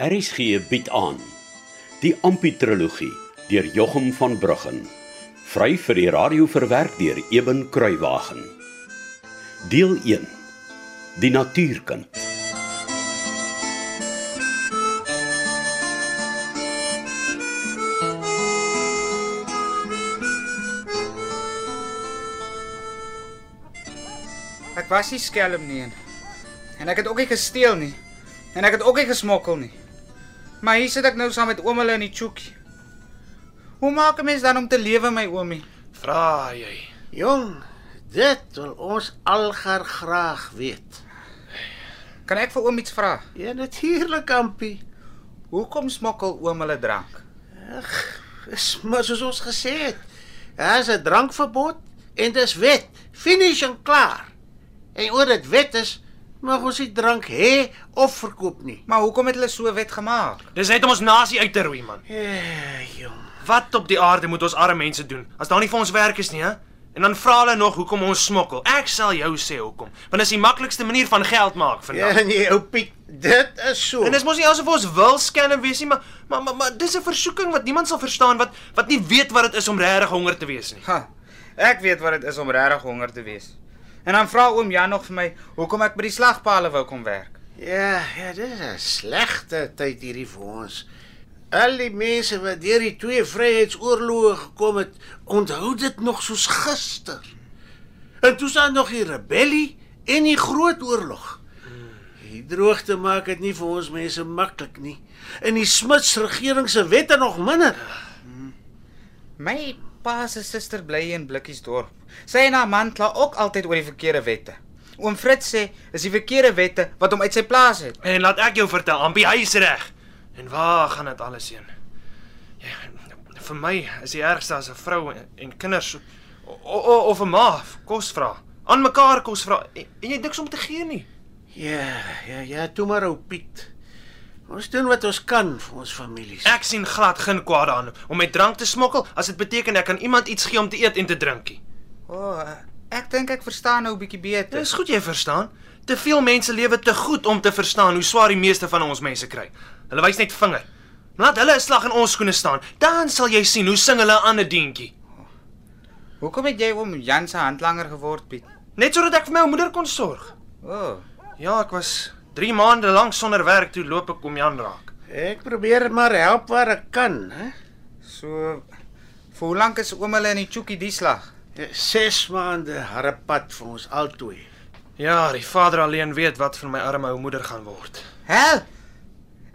RSG bied aan die Amputrologie deur Jochum van Bruggen. Vry vir die radio verwerk deur Eben Kruiwagen. Deel 1. Die natuurkind. Ek was nie skelm nie en, ek het ook nie gesteel nie. En ek het ook nie gesmokkel nie. Maar hier sit ek nou saam met oom hulle in die chookie. Hoe maak 'n mens dan om te lewe my oomie? Vra jy. Jong, dit wil ons algar graag weet. Kan ek vir oom iets vra? Ja natuurlik, Ampie. Hoekom smokkel oom hulle drank? Dis maar soos ons gesê het. Daar's 'n drankverbod en dis wet. Finish en klaar. En oor dit wet is, mag ons nie drank hê of verkoop nie. Maar hoekom het hulle so wet gemaak? Dis net om ons nasie uit te roei man. Ja, jong. Wat op die aarde moet ons arme mense doen as daar nie vir ons werk is nie, hè? En dan vra hulle nog hoekom ons smokkel. Ek sal jou sê hoekom. Want dit is die maklikste manier van geld maak Ja, vandag. nee, ou Piet, dit is so. En dis mos nie asof ons wil skelm wees nie, maar maar maar, maar dis 'n versoeking wat niemand sal verstaan wat wat nie weet wat dit is om regtig honger te wees nie. Ha. Ek weet wat dit is om regtig honger te wees. En dan vra oom Jan nog vir my hoekom ek by die slagpale wou kom werk. Ja, ja, dit is 'n slegte tyd hierdie vir ons. Al die mense wat deur die twee vryheidsoorloë gekom het, onthou dit nog soos gister. En toe staan nog die rebellie en die groot oorlog. Die droogte maak dit nie vir ons mense maklik nie. En die Smits regering se wette nog minder. My pa se suster bly in Blikkiesdorp. Sy en haar man kla ook altyd oor die verkeerde wette. Oom Fritz sê is die verkeerde wette wat hom uit sy plaas het. En laat ek jou vertel, Ampie, hy is reg. En waar gaan dit alles heen? Ja, vir my is die ergste as 'n vrou en, en kinders o, o, of 'n ma kos vra. Aan mekaar kos vra en, en jy niks om te gee nie. Ja, ja, ja, toe maar ou Piet. Ons doen wat ons kan vir ons families. Ek sien glad geen kwaad daarin om met drank te smokkel as dit beteken ek kan iemand iets gee om te eet en te drinkie. O, oh, ek dink ek verstaan nou 'n bietjie beter. Dis goed jy verstaan. Te veel mense lewe te goed om te verstaan hoe swaar die meeste van ons mense kry. Hulle wys net vinger. Laat hulle 'n slag in ons skoene staan, dan sal jy sien hoe sing hulle 'n ander deentjie. Hoekom het jy oom Jan se handlanger geword, Piet? Net sodat ek vir my moeder kon sorg. O, oh, Ja, ek was 3 maande lank sonder werk toe loop ek om Jan raak. Ek probeer maar help waar ek kan, hè. so vir hoe lank is oom hulle in die chookie die slag? 6 maande harde pad vir ons albei. Ja, die vader alleen weet wat van my arme ou moeder gaan word. Hel.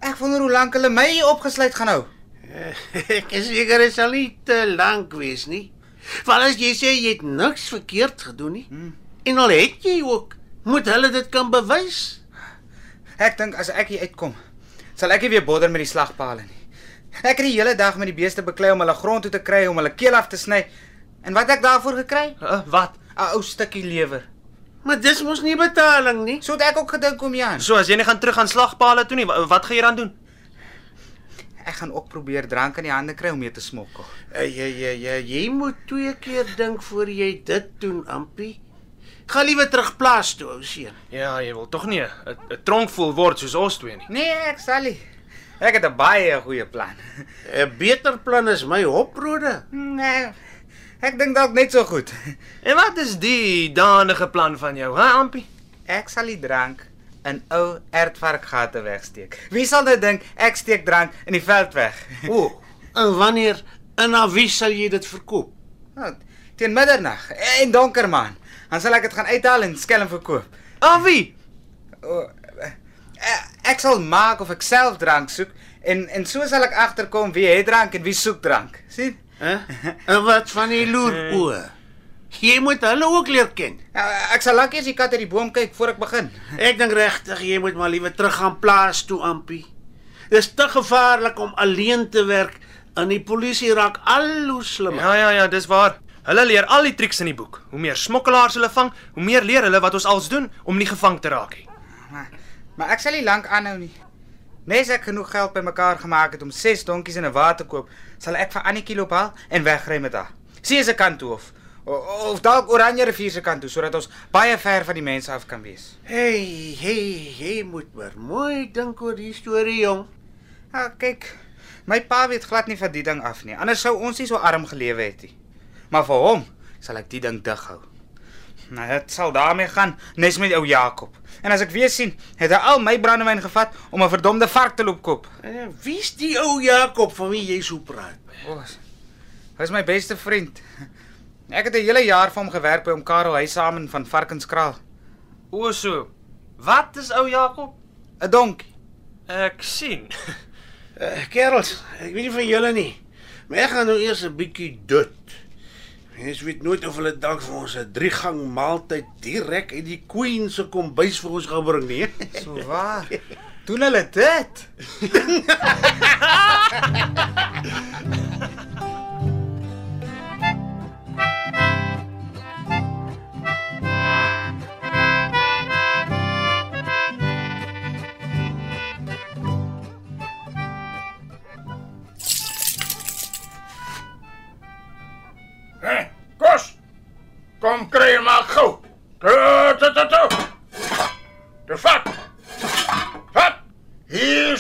Ek wonder hoe lank hulle my hier opgesluit gaan hou. Ek is seker dit sal nie te lank wees nie. Want as jy sê jy het niks verkeerd gedoen nie, hmm. en al het jy ook, moet hulle dit kan bewys. Ek dink as ek hier uitkom, sal ek nie weer bodder met die slagpale nie. Ek het die hele dag met die beeste beklei om hulle grond toe te kry om hulle keel af te sny. En wat ek daarvoor gekry? Uh, wat? 'n Ou stukkie lewer. Maar dis mos nie betaling nie. So het ek ook gedink om Jan. So as jy nie gaan terug aan slagpale toe nie, wat, gaan jy dan doen? Ek gaan ook probeer drank in die hande kry om mee te smokkel. Ja ja ja, jy moet twee keer dink voor jy dit doen, Ampie. Gaan liewer terug plaas toe, ou seun. Ja, jy wil tog nie 'n 'n tronk vol word soos ons twee nie. Nee, ek sal nie. Ek het 'n baie goeie plan. 'n Beter plan is my hoprode. Nee. Ek dink dalk net so goed. En wat is die danige plan van jou, hè, Ampie? Ek sal die drank in ou ertvarkgate wegsteek. Wie sal nou dink ek steek drank in die veld weg? O, en wanneer en aan wie sal jy dit verkoop? Nou, teen middernag en donker man. Dan sal ek dit gaan uithaal en skelm verkoop. Aan wie? O, eh, ek sal maak of ek self drank soek en en so sal ek agterkom wie het drank en wie soek drank. sien? Hè? En wat van die loeroe? Jy moet hulle ook leer ken. Ja, Ek sal lank eers die kat uit die boom kyk voor ek begin. Ek dink regtig jy moet maar liewer terug gaan plaas toe, Ampie. Dis te gevaarlik om alleen te werk en die polisie raak al hoe slimmer. Ja, ja, ja, dis waar. Hulle leer al die triks in die boek. Hoe meer smokkelaars hulle vang, hoe meer leer hulle wat ons als doen om nie gevang te raak nie. Maar, maar ek sal nie lank aanhou nie. Nes ek genoeg geld bymekaar gemaak het om 6 donkies in 'n wa te koop, sal ek vir Annetjie loop haal en wegry met haar. Sie is 'n kant toe of of dalk Oranje rivier se kant toe sodat ons baie ver van die mense af kan wees. Hey, hey, jy moet maar mooi dink oor die storie, jong. Ja, kyk. My pa weet glad nie van die ding af nie. Anders sou ons nie so arm gelewe het nie. Maar vir hom sal ek die ding dig hou. Nou, dit sal daarmee gaan, nes met ou Jakob. En as ek weer sien, het hy al my brandewyn gevat om 'n verdomde vark te loop koop. Eh, Wie's die ou Jakob van wie jy so praat? Ons. Hy's my beste vriend. Ek het 'n hele jaar vir hom gewerk by hom Karel Huisamen van Varkenskraal. O so. Wat is ou Jakob? 'n Donkie. Ek sien. Uh, kerels, ek weet nie van julle nie. Maar ek gaan nou eers 'n bietjie dut. Mens weet nooit of hulle dalk vir ons 'n drie gang maaltyd direk uit die queen se kombuis vir ons gaan bring nie. So waar. Doen hulle dit?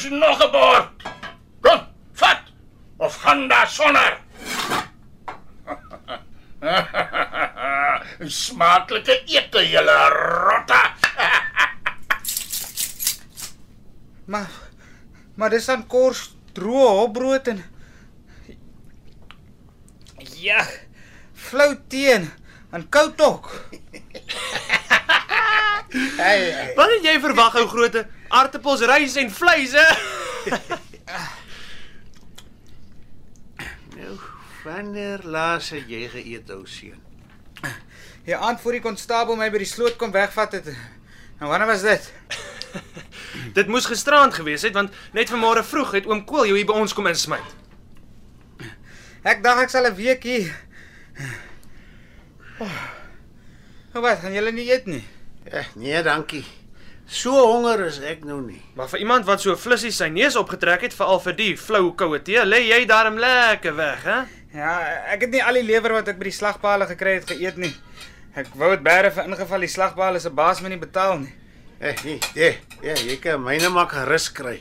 is nog 'n bord. Kom, vat. Of gaan daar sonder. Smaaklike ete, julle rotte. Maar maar dis dan kors droë hopbrood en Ja, flou teen en koud ook. Hey, hey. Wat het jy verwag ou groote aartappels, rys en vleis hè? Nou, wanneer laas het jy geëet, ou seun? Die aand voor die konstabel my by die sloot kom wegvat het. Nou wanneer was dit? Dit moes gisteraand gewees het want net vanmôre vroeg het oom Koel jou hier by ons kom insmyt. Ek dink ek sal 'n week hier. Oh. Wat, gaan julle nie eet nie? Eh, nee, dankie. So honger is ek nou nie. Maar vir iemand wat so flissie sy neus opgetrek het veral vir die flou koue tee, lê jy darm lekker weg, hè? Ja, ek het nie al die lewer wat ek by die slagpale gekry het geëet nie. Ek wou dit bære vir ingeval die slagpale se baas my nie betaal nie. Eh, nee, nee, ja, jy kan myne maak gerus kry.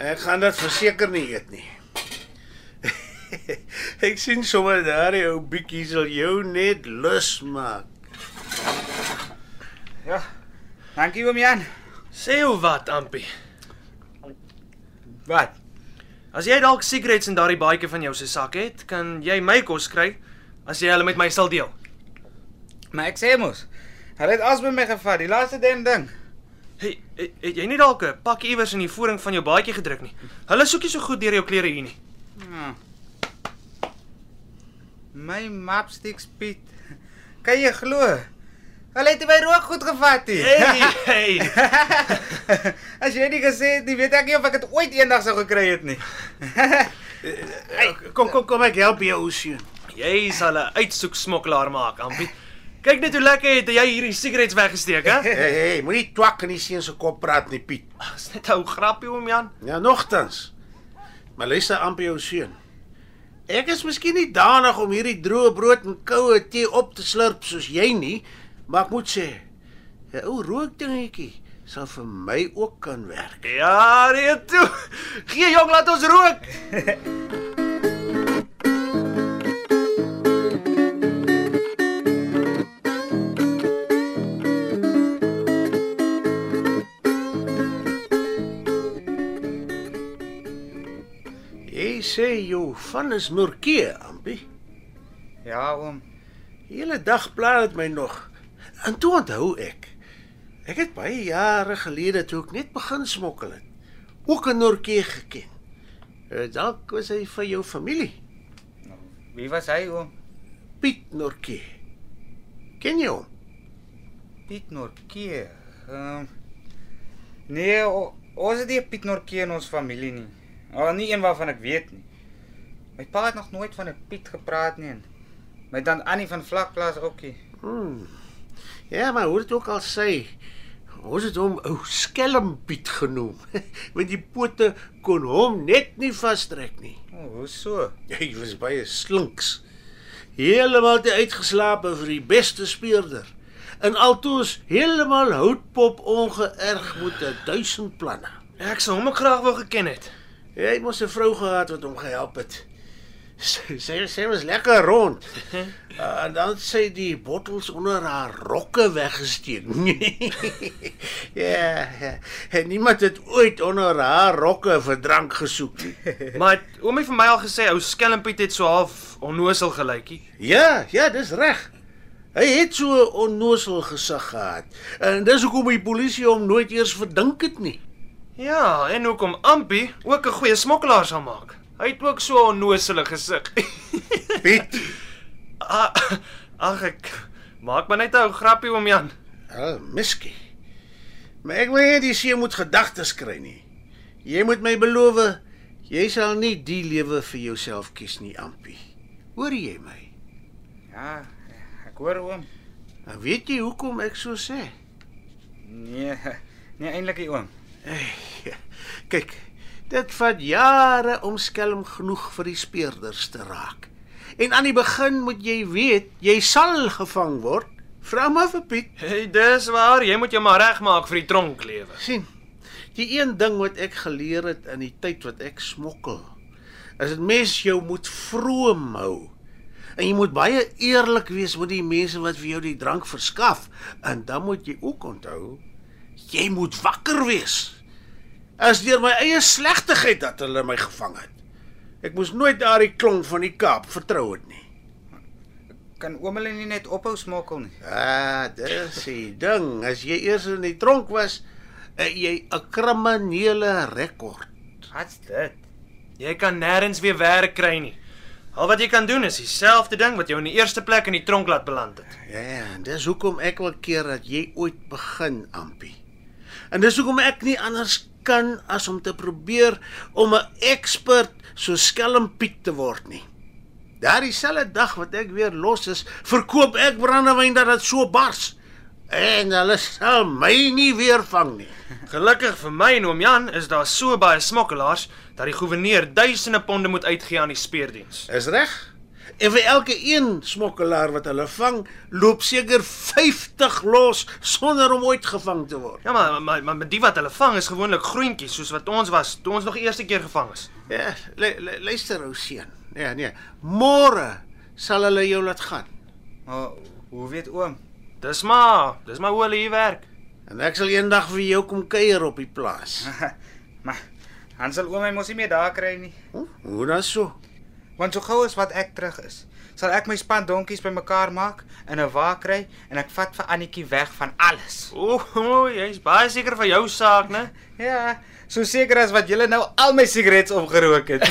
Ek gaan dit verseker nie eet nie. ek sien sommer daardie ou bietjie sal jou net lus maak. Ja. Dankie oom Jan. Sê hoe wat, Ampie. Wat? As jy dalk sigarette in daardie baadjie van jou se sak het, kan jy my kos kry as jy hulle met my sal deel. Maar ek sê mos, hulle het as by my gevat, die laaste ding ding. Hey, het, het jy nie dalk 'n pakkie iewers in die voering van jou baadjie gedruk nie? Hulle soek nie so goed deur jou klere hier nie. Hmm. My mapsticks Piet. Kan jy glo? Hulle het my rook goed gevat hier. Hey, hey. As jy nie gesê het nie, weet ek nie of ek dit ooit eendag sou gekry het nie. Hey, kom kom kom ek help jou ou seun. Jy sal 'n uitsoek smokkelaar maak, Ampie. Kyk net hoe lekker het jy hierdie sigarettes weggesteek, hè? Hey, hey, moenie twak in die seun se kop praat nie, Piet. Dis net 'n ou grappie oom Jan. Ja, nogtans. Maar luister amper jou seun. Ek is miskien nie danig om hierdie droë brood en koue tee op te slurp soos jy nie, maar ek moet sê, 'n ou rookdingetjie sal vir my ook kan werk. Ja, nee toe. Gee jong, laat ons rook. Jy sê jou van is Norkee, Ampie. Ja, oom. Hele dag pla dit my nog. En toe onthou ek. Ek het baie jare gelede toe ek net begin smokkel het, ook 'n Norkee geken. Eh, Dalk was hy vir jou familie, Wie was hy, oom? Piet Norkee. Ken jy hom? Piet Norkee. Ehm Nee, o, ons het nie Piet Norkee in ons familie nie. Al nie een waarvan ek weet nie. My pa het nog nooit van 'n Piet gepraat nie. en My dan Annie van Vlakplaas ook nie. Ja, maar hoe dit ook al sê, ons het hom ou skelmpiet genoem, want die pote kon hom net nie vastrek nie. Oh, hoe so? Hy was baie slinks. Heeltemal te uitgeslaap vir die beste speurder. En altoos heeltemal houtpop ongeërg met 'n duisend planne. Ek sou hom ook graag wou geken het. Hy het mos 'n vrou gehad wat hom gehelp het. Sy sy, sy was lekker rond. Uh, en dan sy die bottels onder haar rokke weggesteek. ja, ja. En niemand het ooit onder haar rokke vir drank gesoek nie. Maar het oomie vir my al gesê ou skelmpiet het so half onnosel gelykie. Ja, ja, dis reg. Hy het so onnosel gesig gehad. En dis hoekom die polisie hom nooit eers verdink het nie. Ja, en hoekom Ampie ook 'n goeie smokkelaar sal maak. Hy het ook so 'n onnosele gesig. Piet, Ah, Ag ek maak maar net 'n ou grappie om Jan. Wel, miskien. Maar ek wil hê die see moet gedagtes kry nie. Jy moet my beloof jy sal nie die lewe vir jouself kies nie, Ampie. Hoor jy my? Ja, ek hoor oom. En weet jy hoekom ek so sê? Nee, nee eintlik nie oom. Ja, Kyk, dit vat jare om skelm genoeg vir die speurders te raak. En aan die begin moet jy weet, jy sal gevang word. Vra maar vir Piet. Hey, dis waar, jy moet jou maar regmaak vir die tronklewe. sien. Die een ding wat ek geleer het in die tyd wat ek smokkel, is dit mens jou moet vroom hou. En jy moet baie eerlik wees met die mense wat vir jou die drank verskaf en dan moet jy ook onthou jy moet wakker wees. As deur my eie slegtigheid dat hulle my gevang het. Ek moes nooit daardie klonk van die Kaap vertrou het nie. Kan oom hulle nie net ophou smokkel nie? Ah, dis die ding. As jy eers in die tronk was, het jy 'n kriminele rekord. Wat's dit? Jy kan nêrens weer werk kry nie. Al wat jy kan doen is dieselfde ding wat jou in die eerste plek in die tronk laat beland het. Ja, ja, dis hoekom ek wil keer dat jy ooit begin, Ampie. En dis hoekom ek nie anders kan as om te probeer om 'n ekspert so skelmpiet te word nie. Daardie selfde dag wat ek weer los is, verkoop ek brandewyn dat dit so bars. En hulle sal my nie weer vang nie. Gelukkig vir my en oom Jan is daar so baie smokkelaars dat die goewerneur duisende ponde moet uitgee aan die speurdiens. Is reg? En vir elke een smokkelaar wat hulle vang, loop seker 50 los sonder om ooit gevang te word. Ja, maar maar maar met die wat hulle vang is gewoonlik groentjies soos wat ons was toe ons nog die eerste keer gevang is. Ja, lu- lu- luister ou seun. Ja, nee. Môre sal hulle jou laat gaan. Maar hoe weet oom? Dis maar, dis maar hoe hulle hier werk. En ek sal eendag vir jou kom kuier op die plaas. maar dan sal oom my mos nie meer daar kry nie. Hm? Hoe dan so? Want so gou as wat ek terug is, sal ek my span donkies bymekaar maak in 'n wa kry en ek vat vir Annetjie weg van alles. Ooh, jy's baie seker van jou saak, né? Ja, so seker as wat julle nou al my sigarette opgerook het.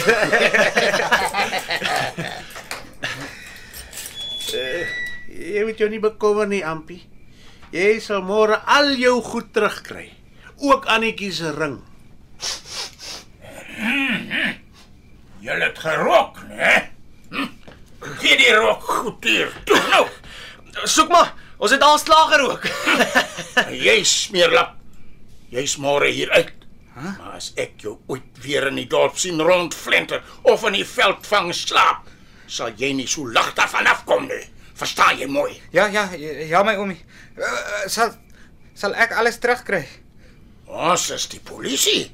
Jy moet jou nie bekommer nie, Ampie. Jy sal môre al jou goed terugkry. Ook Annetjie se ring. Jy het gerok, né? Hm? Gee die rok goed hier. Toe nou. Soek maar. Ons het al slaag gerook. Jy smeerlap. Jy's môre hier uit. Huh? Maar as ek jou ooit weer in die dorp sien rondflenter of in die veld vang slaap, sal jy nie so lig daarvan afkom nie. Verstaan jy mooi? ja, ja, ja my oomie. Uh, sal sal ek alles terugkry? Ons is die polisie.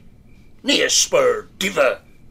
Nie 'n spur diewe